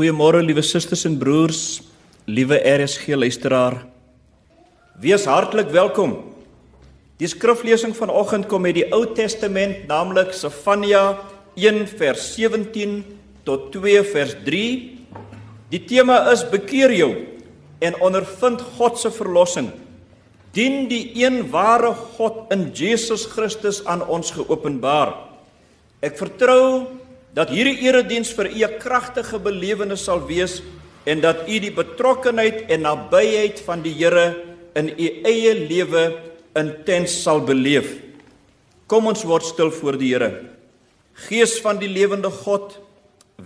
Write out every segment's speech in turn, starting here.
Goeiemôre liewe susters en broers, liewe RSG luisteraar. Wees hartlik welkom. Die skriflesing vanoggend kom uit die Ou Testament, naamlik Sefanja 1 vers 17 tot 2 vers 3. Die tema is bekeer jou en ondervind God se verlossing. Dien die een ware God in Jesus Christus aan ons geopenbaar. Ek vertrou dat hierdie erediens vir u 'n kragtige belewenis sal wees en dat u die betrokkenheid en nabyheid van die Here in u eie lewe intens sal beleef. Kom ons word stil voor die Here. Gees van die lewende God,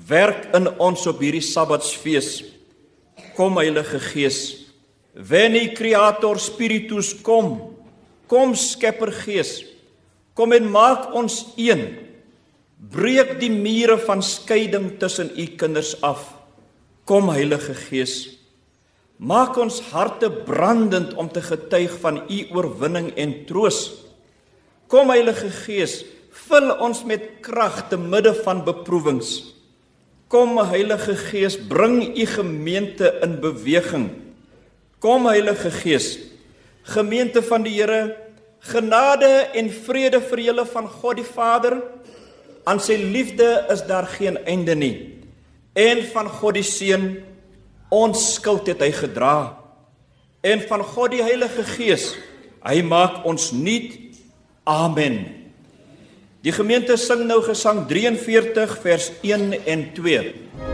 werk in ons op hierdie Sabbatsfees. Kom Heilige Gees. Veni Creator Spiritus kom. Kom Skepper Gees. Kom en maak ons een Breek die mure van skeiding tussen u kinders af. Kom Heilige Gees. Maak ons harte brandend om te getuig van u oorwinning en troos. Kom Heilige Gees, vul ons met krag te midde van beproewings. Kom Heilige Gees, bring u gemeente in beweging. Kom Heilige Gees, gemeente van die Here, genade en vrede vir julle van God die Vader aan sy liefde is daar geen einde nie. En van God die Seun ons skuld het hy gedra. En van God die Heilige Gees, hy maak ons nuut. Amen. Die gemeente sing nou gesang 43 vers 1 en 2.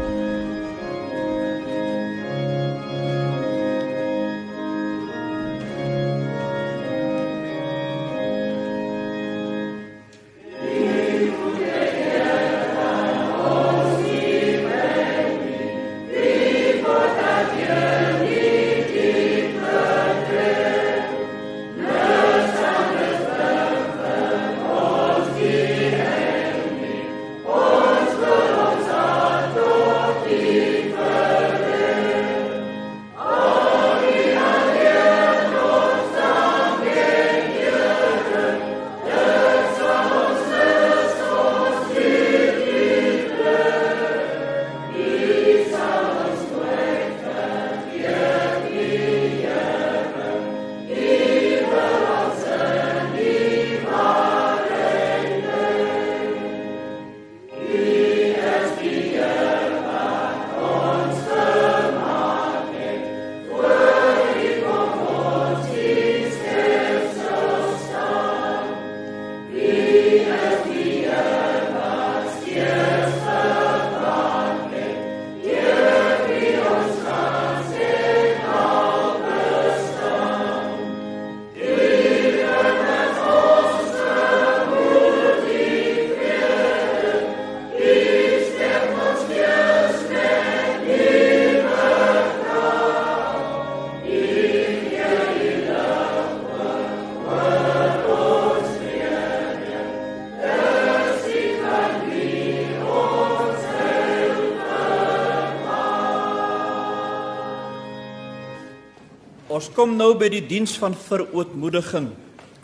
Ons kom nou by die diens van verootmoediging.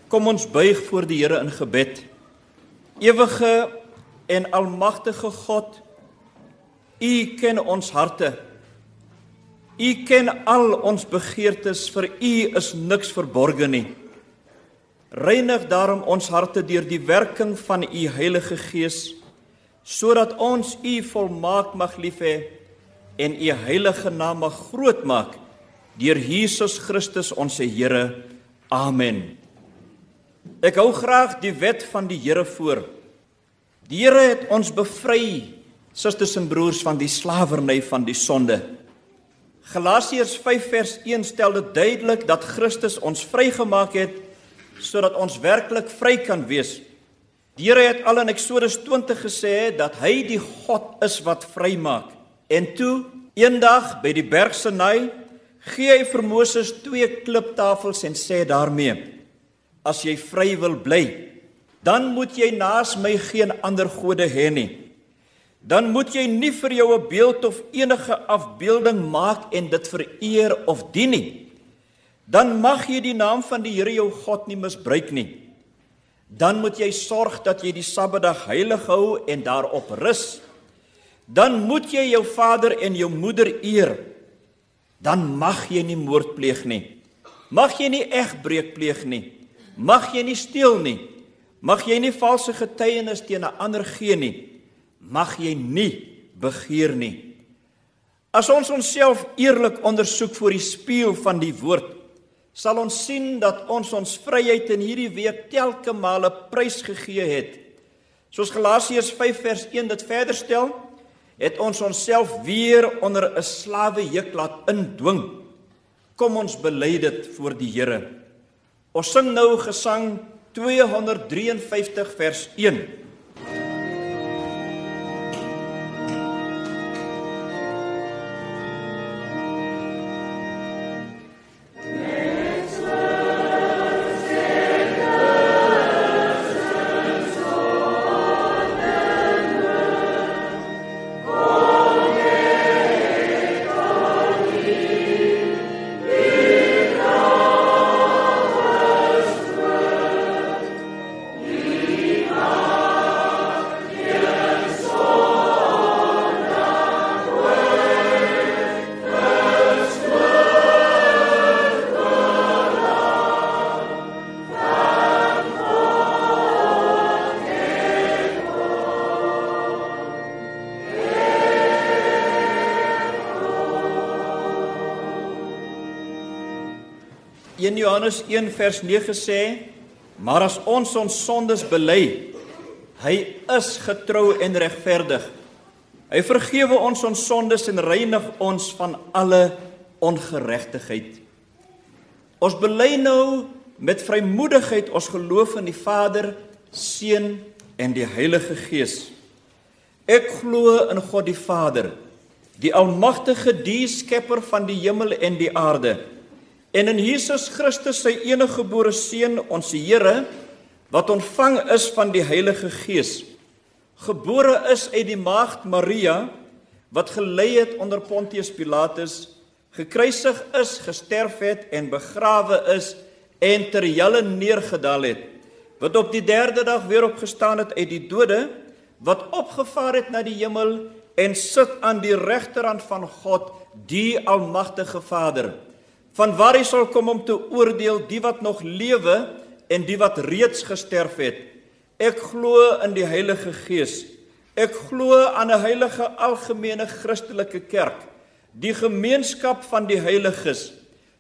Kom ons buig voor die Here in gebed. Ewige en almagtige God, U ken ons harte. U ken al ons begeertes, vir U is niks verborge nie. Reinig daarom ons harte deur die werking van U Heilige Gees, sodat ons U volmaak mag lief hê en U heilige naam mag groot maak deur Jesus Christus ons Here. Amen. Ek hou graag die wet van die Here voor. Die Here het ons bevry, susters en broers, van die slawerny van die sonde. Galasiërs 5 vers 1 stel dit duidelik dat Christus ons vrygemaak het sodat ons werklik vry kan wees. Die Here het al in Eksodus 20 gesê dat hy die God is wat vrymaak. En toe eendag by die berg Sinai gee hy vir Moses twee kliptafels en sê daarmee: As jy vry wil bly, dan moet jy naas my geen ander gode hê nie. Dan moet jy nie vir jou 'n beeld of enige afbeelding maak en dit vereer of dien nie. Dan mag jy die naam van die Here jou God nie misbruik nie. Dan moet jy sorg dat jy die Sabbatdag heilig hou en daarop rus. dan moet jy jou vader en jou moeder eer. Dan mag jy nie moord pleeg nie. Mag jy nie egbreek pleeg nie. Mag jy nie steel nie. Mag jy nie valse getuienis teen 'n ander gee nie. Mag jy nie begeer nie. As ons onsself eerlik ondersoek voor die spieël van die woord, sal ons sien dat ons ons vryheid in hierdie week telke male prys gegee het. Soos Galasiërs 5 vers 1 dit verder stel, het ons onsself weer onder 'n slawe juk laat indwing. Kom ons bely dit voor die Here. Ons sing nou gesang 253 vers 1. Johannes 1 vers 9 sê: "Maar as ons ons sondes bely, hy is getrou en regverdig. Hy vergewe ons ons sondes en reinig ons van alle ongeregtigheid." Ons bely nou met vrymoedigheid ons geloof in die Vader, Seun en die Heilige Gees. Ek glo in God die Vader, die almagtige die skepper van die hemel en die aarde en in Jesus Christus sy enige gebore seun ons Here wat ontvang is van die Heilige Gees gebore is uit die maagd Maria wat gelei het onder Pontius Pilatus gekruisig is gesterf het en begrawe is en ter helle neergedaal het wat op die derde dag weer opgestaan het uit die dode wat opgevaar het na die hemel en sit aan die regterhand van God die almagtige Vader van waar hy sal kom om te oordeel die wat nog lewe en die wat reeds gesterf het. Ek glo in die Heilige Gees. Ek glo aan 'n heilige algemene Christelike kerk, die gemeenskap van die heiliges,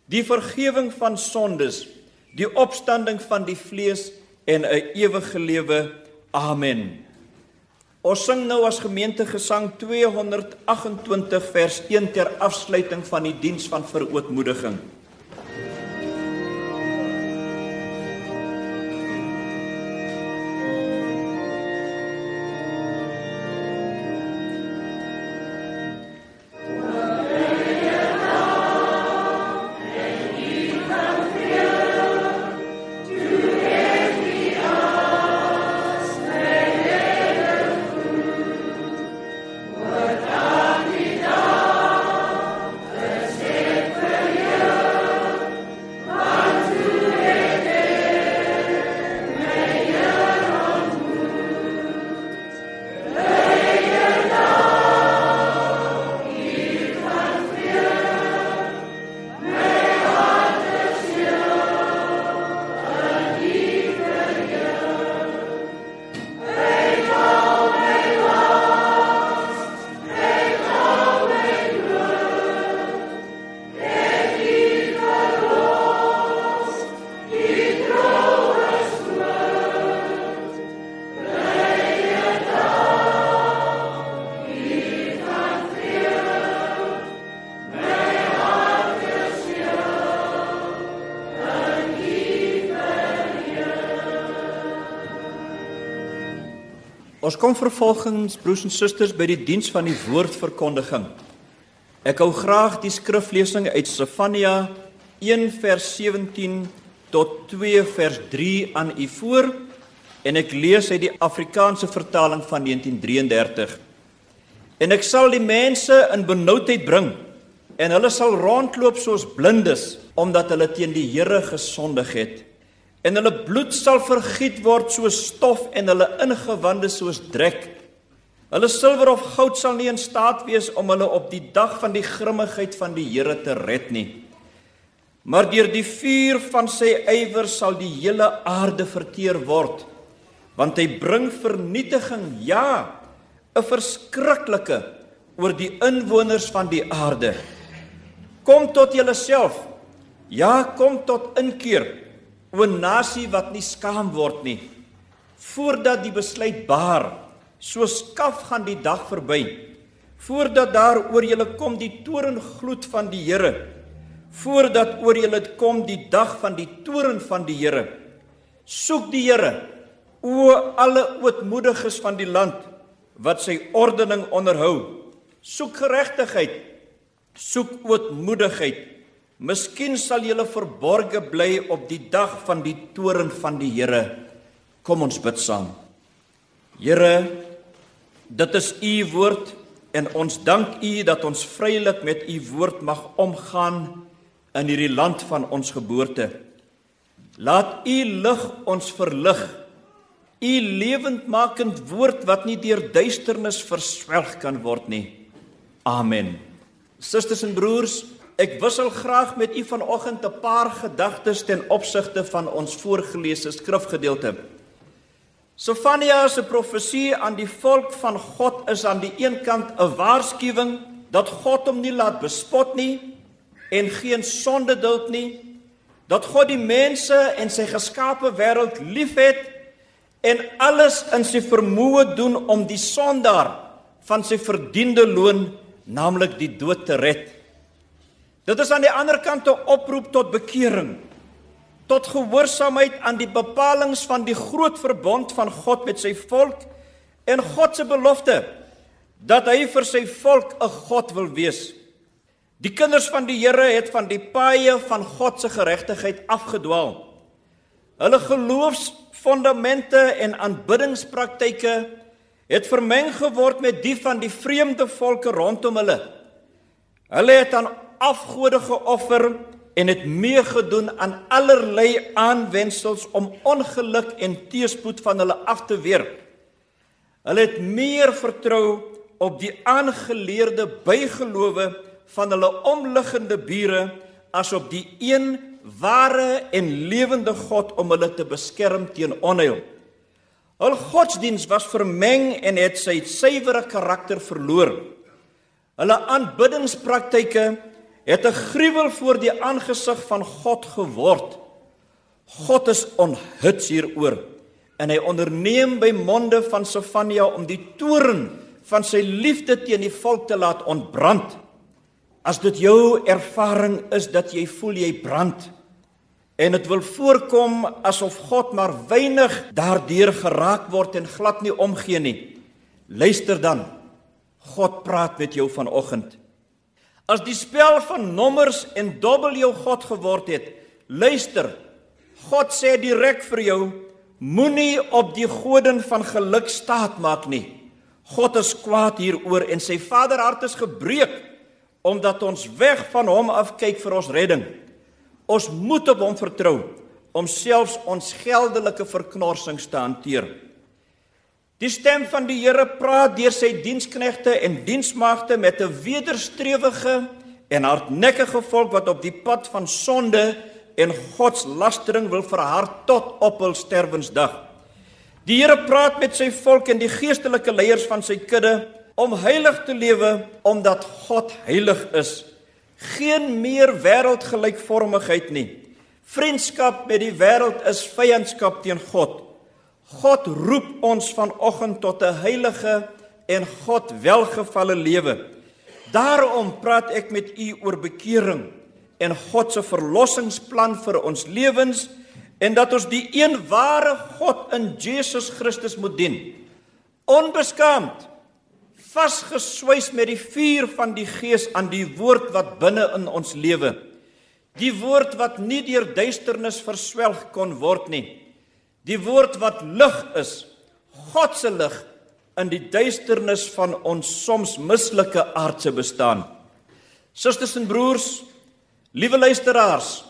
die vergifnis van sondes, die opstanding van die vlees en 'n ewige lewe. Amen. Ons sing nou as gemeente gesang 228 vers 1 ter afsluiting van die diens van verootmoediging. Ons kom vervolgens broers en susters by die diens van die woordverkondiging. Ek hou graag die skriflesing uit Sefania 1 vers 17 tot 2 vers 3 aan u voor en ek lees uit die Afrikaanse vertaling van 1933. En ek sal die mense in benoudheid bring en hulle sal rondloop soos blindes omdat hulle teen die Here gesondig het en hulle bloed sal vergiet word soos stof en hulle ingewande soos drek. Hulle silwer of goud sal nie in staat wees om hulle op die dag van die grimmigheid van die Here te red nie. Maar deur die vuur van sy ywer sal die hele aarde verteer word, want hy bring vernietiging, ja, 'n verskriklike oor die inwoners van die aarde. Kom tot julleself. Ja, kom tot inkeer, o nasie wat nie skaam word nie, voordat die besluit baar So skaf gaan die dag verby. Voordat daar oor julle kom die torengloed van die Here voordat oor julle kom die dag van die toren van die Here soek die Here o alle ootmoediges van die land wat sy ordening onderhou. Soek geregtigheid soek ootmoedigheid miskien sal julle verborge bly op die dag van die toren van die Here kom ons bid saam Here Dit is u woord en ons dank u dat ons vrylik met u woord mag omgaan in hierdie land van ons geboorte. Laat u lig ons verlig. U lewendmakend woord wat nie deur duisternis verswelg kan word nie. Amen. Susters en broers, ek wissel graag met u vanoggend 'n paar gedagtes ten opsigte van ons voorgelese skrifgedeelte. Sofania se profesie aan die volk van God is aan die een kant 'n waarskuwing dat God hom nie laat bespot nie en geen sonde duld nie, dat God die mense en sy geskape wêreld liefhet en alles in sy vermoë doen om die sondaar van sy verdiende loon, naamlik die dood te red. Dit is aan die ander kant 'n oproep tot bekering tot gehoorsaamheid aan die bepalinge van die groot verbond van God met sy volk en God se belofte dat hy vir sy volk 'n God wil wees. Die kinders van die Here het van die paaie van God se geregtigheid afgedwaal. Hulle geloofsfondamente en aanbiddingspraktyke het vermeng geword met die van die vreemde volke rondom hulle. Hulle het aan afgode geoffer en het meegedoen aan allerlei aanwensels om ongeluk en teëspoed van hulle af te weer. Hulle het meer vertrou op die aangeleerde bygelowe van hulle omliggende bure as op die een ware en lewende God om hulle te beskerm teen onheil. Hul godsdiens was vermeng en het sy suiwere karakter verloor. Hulle aanbiddingspraktyke het 'n gruwel voor die aangesig van God geword. God is onhuts hieroor en hy onderneem by monde van Sofania om die toorn van sy liefde teen die volk te laat ontbrand. As dit jou ervaring is dat jy voel jy brand en dit wil voorkom asof God maar weinig daardeur geraak word en glad nie omgee nie. Luister dan. God praat met jou vanoggend. As die spel van nommers en dobbel jou God geword het, luister. God sê direk vir jou, moenie op die godin van geluk staat maak nie. God is kwaad hieroor en sy vaderhart is gebreek omdat ons weg van hom af kyk vir ons redding. Ons moet op hom vertrou om selfs ons geldelike verknorsings te hanteer. Die stem van die Here praat deur sy diensknegte en diensmagte met 'n wederstrewige en hardnekkige volk wat op die pad van sonde en godslastering wil verhard tot op hul sterwensdag. Die Here praat met sy volk en die geestelike leiers van sy kudde om heilig te lewe omdat God heilig is. Geen meer wêreldgelykvormigheid nie. Vriendskap met die wêreld is vyandskap teen God. God roep ons vanoggend tot 'n heilige en God welgevalle lewe. Daarom praat ek met u oor bekering en God se verlossingsplan vir ons lewens en dat ons die een ware God in Jesus Christus moet dien. Onbeskaamd, vasgeswys met die vuur van die Gees aan die woord wat binne in ons lewe. Die woord wat nie deur duisternis verswelg kon word nie. Die woord wat lig is, God se lig in die duisternis van ons soms mislike aardse bestaan. Susters en broers, liewe luisteraars,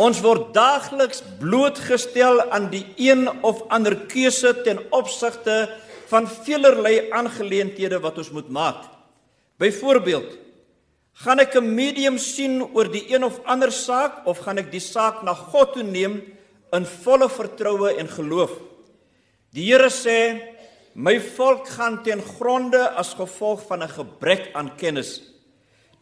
ons word daagliks blootgestel aan die een of ander keuse ten opsigte van velerlei aangeleenthede wat ons moet maak. Byvoorbeeld, gaan ek 'n medium sien oor die een of ander saak of gaan ek die saak na God toe neem in volle vertroue en geloof? Die Here sê, "My volk gaan ten gronde as gevolg van 'n gebrek aan kennis."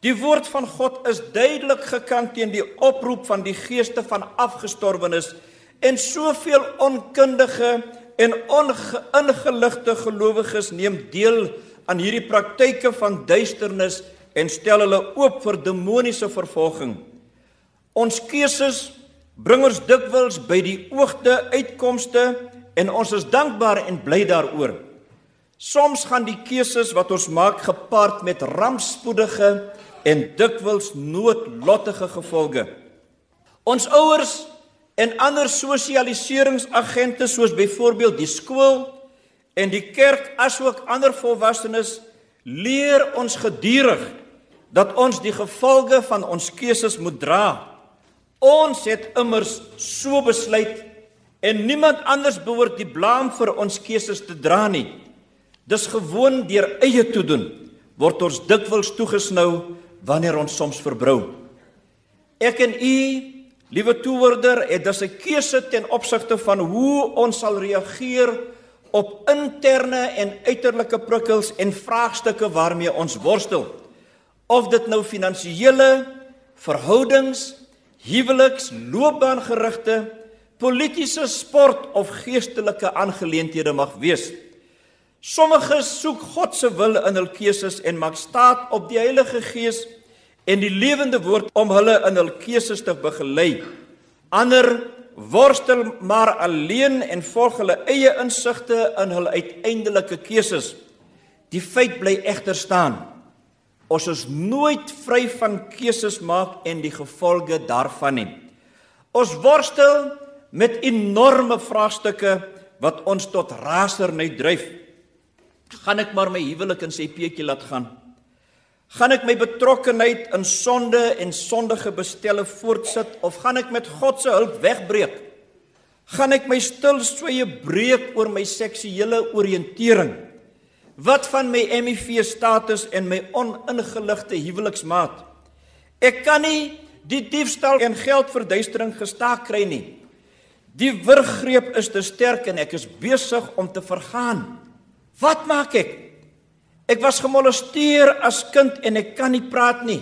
Die woord van God is duidelik gekant teen die oproep van die geeste van afgestorwenes en soveel onkundige en ongeïngeligte gelowiges neem deel aan hierdie praktyke van duisternis en stel hulle oop vir demoniese vervolging. Ons keuses bring ons dikwels by die oogde uitkomste en ons is dankbaar en bly daaroor. Soms gaan die keuses wat ons maak gepaard met rampspoedige en dikwels noodlottige gevolge. Ons ouers en ander sosialiseringsagente soos byvoorbeeld die skool en die kerk asook ander volwassenes leer ons gedurig dat ons die gevolge van ons keuses moet dra. Ons het immers so besluit en niemand anders behoort die blame vir ons keuses te dra nie. Dis gewoon deur eie toedoen word ons dikwels toegesnou wanneer ons soms verbrou. Ek en u Liewe toehoorder, dit is 'n keuse ten opsigte van hoe ons sal reageer op interne en uiterlike prikkels en vraagstukke waarmee ons worstel. Of dit nou finansiële, verhoudings, huweliks, loopbaangerigte, politieke, sport of geestelike aangeleenthede mag wees. Sommiges soek God se wil in hul keuses en maak staat op die Heilige Gees en die lewende woord om hulle in hul keuses te begelei. Ander worstel maar alleen en volg hulle eie insigte in hul uiteindelike keuses. Die feit bly egter staan. Ons is nooit vry van keuses maak en die gevolge daarvan nie. Ons worstel met enorme vraagstukke wat ons tot rasernheid dryf. Gaan ek maar my huwelik in sy peetjie laat gaan? Gaan ek my betrokkenheid in sonde en sondige bestelle voortsit of gaan ek met God se hulp wegbreek? Gaan ek my stil sweye breek oor my seksuele oriëntering? Wat van my HIV status en my oningeligte huweliksmaat? Ek kan nie die diefstal en geldverduistering gestaak kry nie. Die wurggreep is te sterk en ek is besig om te vergaan. Wat maak ek? Ek was gemolesteer as kind en ek kan nie praat nie.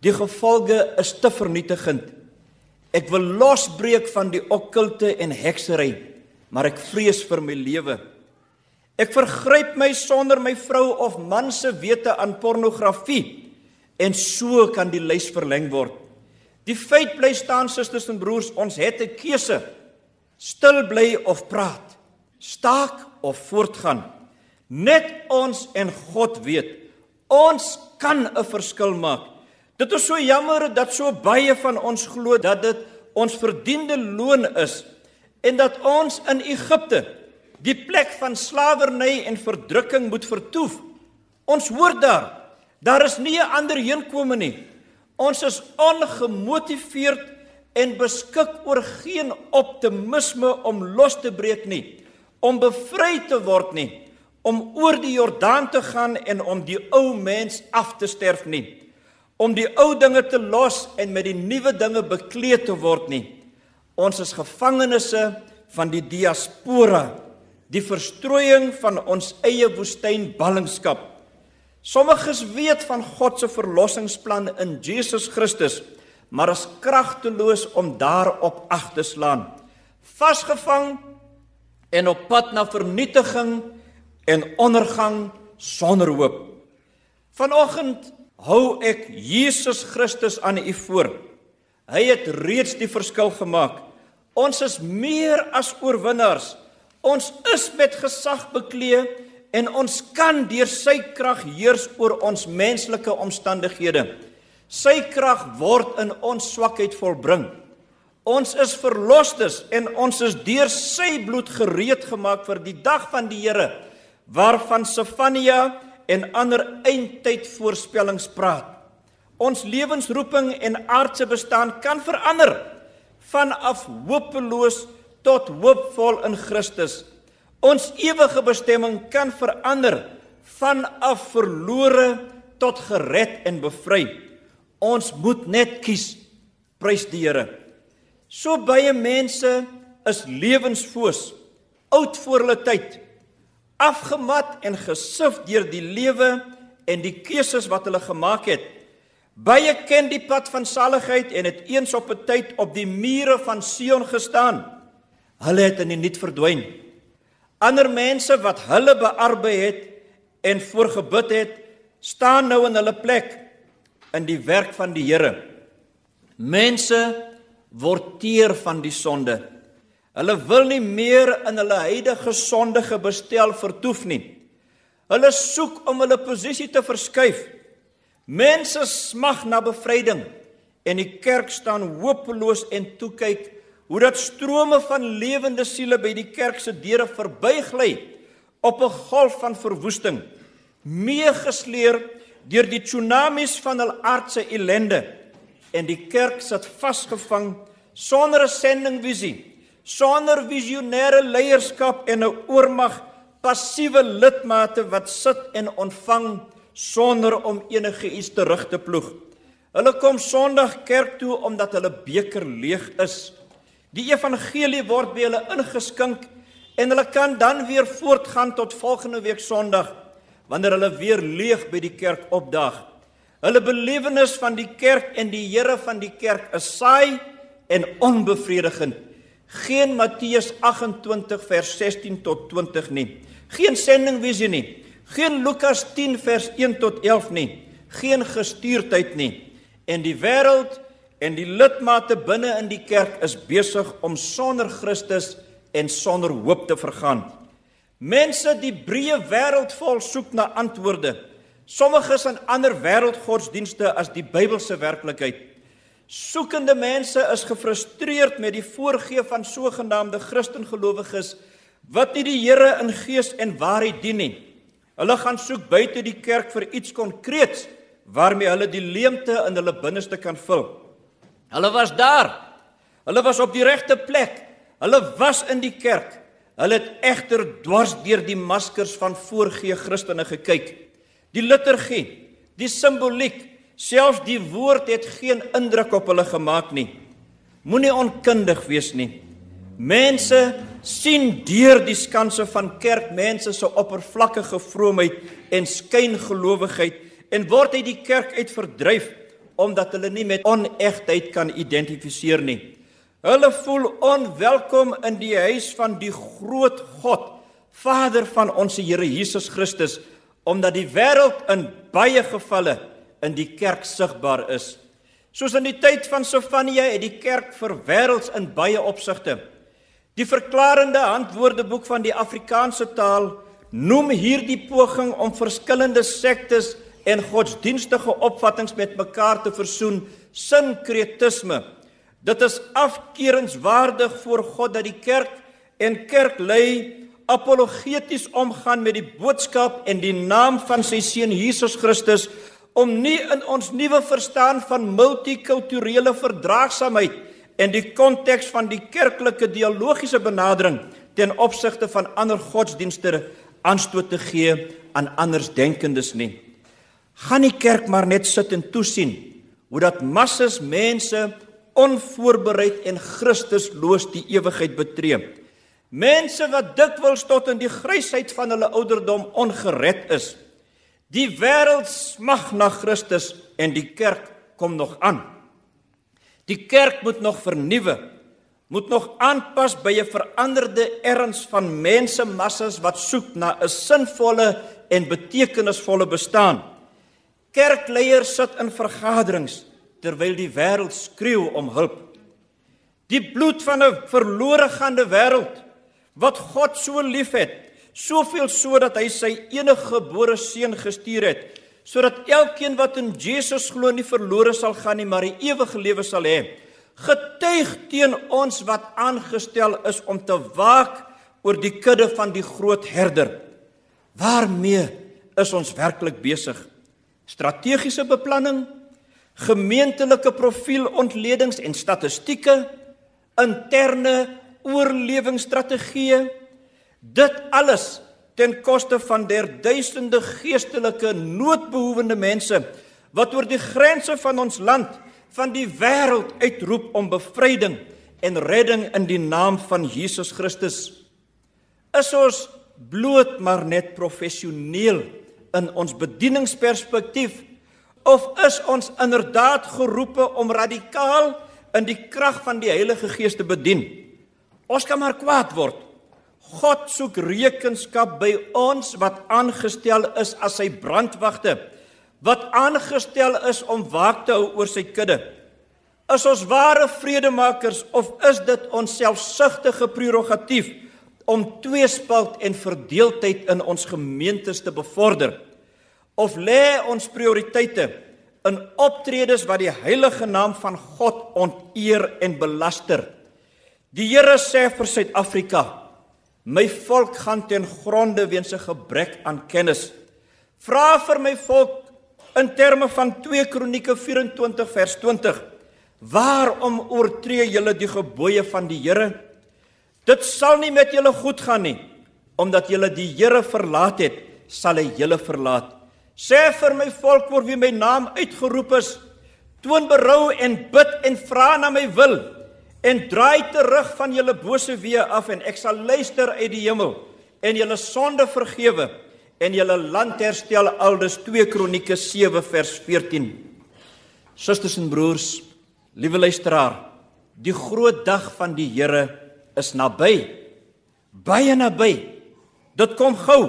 Die gevolge is te vernietigend. Ek wil losbreek van die okkulte en heksery, maar ek vrees vir my lewe. Ek vergryp my sonder my vrou of man se wete aan pornografie en so kan die lys verleng word. Die feit bly staan susters en broers, ons het 'n keuse. Stil bly of praat. Staak of voortgaan. Net ons en God weet. Ons kan 'n verskil maak. Dit is so jammer dat so baie van ons glo dat dit ons verdiende loon is en dat ons in Egipte die plek van slawerny en verdrukking moet vertoef. Ons hoor daar, daar is nie 'n ander heenkome nie. Ons is ongemotiveerd en beskik oor geen optimisme om los te breek nie, om bevry te word nie om oor die Jordaan te gaan en om die ou mens af te sterf nie om die ou dinge te los en met die nuwe dinge bekleed te word nie ons is gevangenes van die diaspora die verstrooiing van ons eie woestyn ballingskap sommiges weet van God se verlossingsplan in Jesus Christus maar is kragteloos om daarop ag te slaan vasgevang en op pad na vernietiging en ondergang sonder hoop. Vanoggend hou ek Jesus Christus aan u voor. Hy het reeds die verskil gemaak. Ons is meer as oorwinnaars. Ons is met gesag bekleë en ons kan deur sy krag heers oor ons menslike omstandighede. Sy krag word in ons swakheid volbring. Ons is verlosters en ons is deur sy bloed gereed gemaak vir die dag van die Here waarvan Sefania en ander eindtyd voorspellings praat. Ons lewensroeping en aardse bestaan kan verander vanaf hopeloos tot hoopvol in Christus. Ons ewige bestemming kan verander vanaf verlore tot gered en bevry. Ons moet net kies. Prys die Here. So baie mense is lewensfoos, oud voor hulle tyd, afgemat en gesif deur die lewe en die keuses wat hulle gemaak het. Baie ken die pad van saligheid en het eens op 'n tyd op die mure van Sion gestaan. Hulle het in die niet verdwyn. Ander mense wat hulle bearbei het en voorgebid het, staan nou in hulle plek in die werk van die Here. Mense word teer van die sonde. Hulle wil nie meer in hulle huidige sondige bestel vertoef nie. Hulle soek om hulle posisie te verskuif. Mense smag na bevryding en die kerk staan hopeloos en toe kyk hoe dat strome van lewende siele by die kerk se deure verbygly op 'n golf van verwoesting, meegesleer deur die tsunamies van hul aardse ellende en die kerk sit vasgevang sonder 'n sendingvisie, sonder visionêre leierskap en 'n oormag passiewe lidmate wat sit en ontvang sonder om enige iets terug te ploeg. Hulle kom Sondag kerk toe omdat hulle beker leeg is. Die evangelie word by hulle ingeskink en hulle kan dan weer voortgaan tot volgende week Sondag wanneer hulle weer leeg by die kerk opdaag. Hulle belewenis van die kerk en die Here van die kerk is saai en onbevredigend. Geen Matteus 28 vers 16 tot 20 nie. Geen sendingvisie nie. Geen Lukas 10 vers 1 tot 11 nie. Geen gestuurdheid nie. En die wêreld en die lidmate binne in die kerk is besig om sonder Christus en sonder hoop te vergaan. Mense die breë wêreld vol soek na antwoorde. Sommiges in ander wêreldgodsdienste as die Bybelse werklikheid. Soekende mense is gefrustreerd met die voorgee van sogenaamde Christengelowiges wat nie die Here in gees en waarheid dien nie. Hulle gaan soek buite die kerk vir iets konkreets waarmee hulle die leemte in hulle binneste kan vul. Hulle was daar. Hulle was op die regte plek. Hulle was in die kerk. Hulle het egter dwars deur die maskers van voorgee Christene gekyk. Die liturgie, die simboliek, selfs die woord het geen indruk op hulle gemaak nie. Moenie onkundig wees nie. Mense sien deur die skanse van kerkmense se oppervlakkige vroomheid en skyngelowigheid en word uit die kerk uit verdryf omdat hulle nie met onegtheid kan identifiseer nie. Hulle voel onwelkom in die huis van die groot God, Vader van ons Here Jesus Christus, omdat die wêreld in baie gevalle in die kerk sigbaar is. Soos in die tyd van Sofania het die kerk verwêrelds in baie opsigte. Die verklarende handwoordeboek van die Afrikaanse taal noem hierdie poging om verskillende sektes en godsdienstige opvattinge met mekaar te versoen sinkretisme. Dit is afkeuringswaardig voor God dat die kerk en kerklei apologeties omgaan met die boodskap en die naam van sy seun Jesus Christus om nie in ons nuwe verstaan van multikulturele verdraagsaamheid en die konteks van die kerklike dialogiese benadering ten opsigte van ander godsdienste aanstoot te gee aan andersdenkendes nie. Gaan die kerk maar net sit en toesien hoe dat massas mense onvoorbereid en Christusloos die ewigheid betree. Mense wat dikwels tot in die grysheid van hulle ouderdom ongered is. Die wêreld smag na Christus en die kerk kom nog aan. Die kerk moet nog vernuwe, moet nog aanpas by 'n veranderde erns van mensemassas wat soek na 'n sinvolle en betekenisvolle bestaan. Kerkleiers sit in vergaderings terwyl die wêreld skreeu om hulp. Die bloed van 'n verlore gaande wêreld wat God so liefhet, soveel so dat hy sy enige gebore seun gestuur het sodat elkeen wat in Jesus glo nie verlore sal gaan nie, maar 'n ewige lewe sal hê. Getuig teen ons wat aangestel is om te waak oor die kudde van die groot herder. Waarmee is ons werklik besig? Strategiese beplanning, gemeentelike profielontledings en statistieke, interne oorlewingsstrategieë, Dit alles ten koste van der duisende geestelike noodbehoevende mense wat oor die grense van ons land, van die wêreld uitroep om bevryding en redding in die naam van Jesus Christus. Is ons bloot maar net professioneel in ons bedieningsperspektief of is ons inderdaad geroepe om radikaal in die krag van die Heilige Gees te bedien? Ons kan maar kwaad word. God soek rekenskap by ons wat aangestel is as sy brandwagte, wat aangestel is om waak te hou oor sy kudde. Is ons ware vredemakers of is dit ons selfsugtige prerogatief om tweespalt en verdeeldheid in ons gemeentes te bevorder? Of lê ons prioriteite in optredes wat die heilige naam van God onteer en belaster? Die Here sê vir Suid-Afrika: My volk gaan ten gronde weens 'n gebrek aan kennis. Vra vir my volk in terme van 2 Kronieke 24 vers 20: Waarom oortree julle die gebooie van die Here? Dit sal nie met julle goed gaan nie, omdat julle die Here verlaat het, sal hy julle verlaat. Sê vir my volk oor wie my naam uitgeroep is, toon berou en bid en vra na my wil en draai terug van julle bose weë af en ek sal luister uit die hemel en julle sonde vergewe en julle land herstel aldus 2 Kronieke 7 vers 14 Susters en broers liewe luisteraar die groot dag van die Here is naby baie naby dit kom gou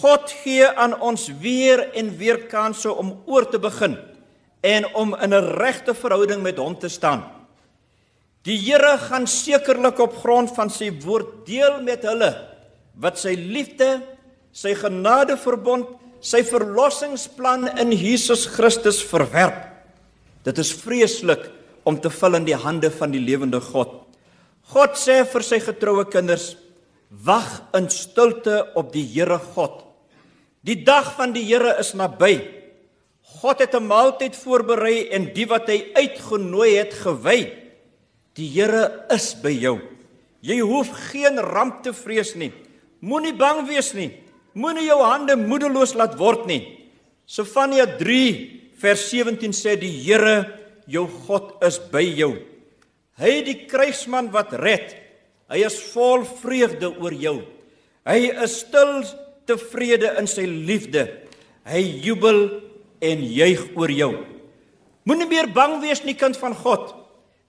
God gee aan ons weer en weer kansse om oor te begin en om in 'n regte verhouding met hom te staan. Die Here gaan sekerlik op grond van sy woord deel met hulle wat sy liefde, sy genade verbond, sy verlossingsplan in Jesus Christus verwerp. Dit is vreeslik om te val in die hande van die lewende God. God sê vir sy getroue kinders: Wag in stilte op die Here God. Die dag van die Here is naby. God het 'n maaltyd voorberei en die wat hy uitgenooi het gewy. Die Here is by jou. Jy hoef geen ramp te vrees nie. Moenie bang wees nie. Moenie jou hande moedeloos laat word nie. Sefania 3 vers 17 sê die Here jou God is by jou. Hy die kruisman wat red. Hy is vol vreugde oor jou. Hy is stil tevrede in sy liefde. Hy jubel en juig oor jou. Moenie meer bang wees nie kind van God.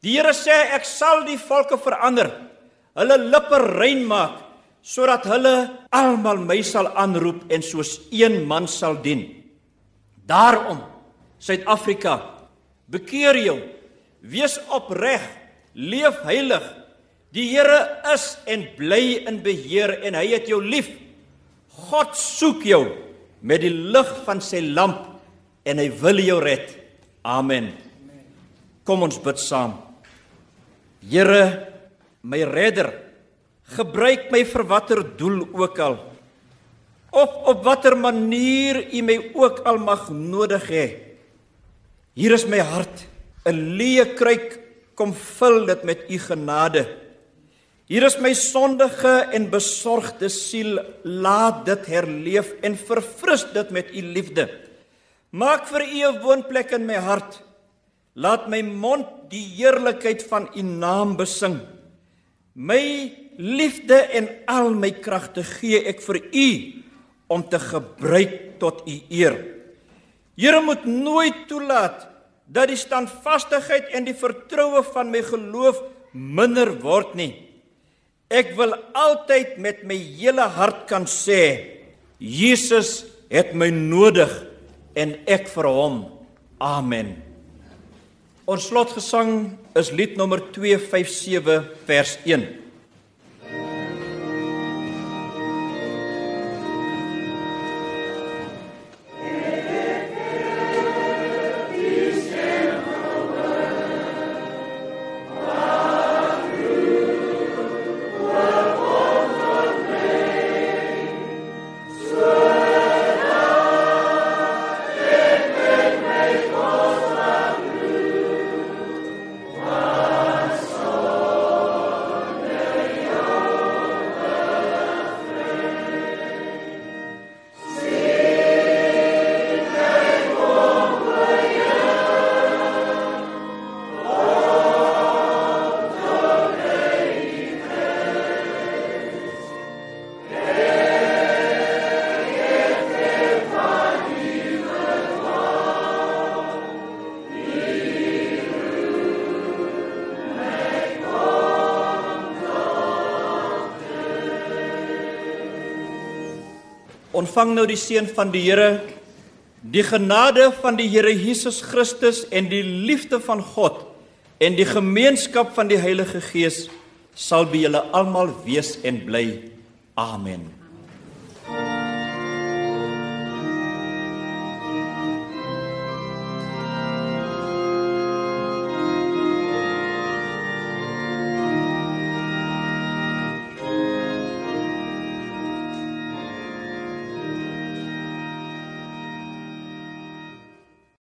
Die Here sê ek sal die volke verander. Hulle lippe rein maak sodat hulle almal my sal aanroep en soos een man sal dien. Daarom Suid-Afrika, bekeer jou. Wees opreg, leef heilig. Die Here is en bly in beheer en hy het jou lief. God soek jou met die lig van sy lamp en hy wil jou red. Amen. Kom ons bid saam. Here, my redder, gebruik my vir watter doel ook al. Of op watter manier U my ook al mag nodig hê. Hier is my hart, 'n leë kruik, kom vul dit met U genade. Hier is my sondige en besorgde siel, laat dit herleef en verfris dit met u liefde. Maak vir u 'n woonplek in my hart. Laat my mond die heerlikheid van u naam besing. My liefde en al my kragte gee ek vir u om te gebruik tot u eer. Here moet nooit toelaat dat die standvastigheid en die vertroue van my geloof minder word nie. Ek wil altyd met my hele hart kan sê Jesus het my nodig en ek vir hom. Amen. Ons slotgesang is lied nommer 257 vers 1. Ontvang nou die seën van die Here. Die genade van die Here Jesus Christus en die liefde van God en die gemeenskap van die Heilige Gees sal by julle almal wees en bly. Amen.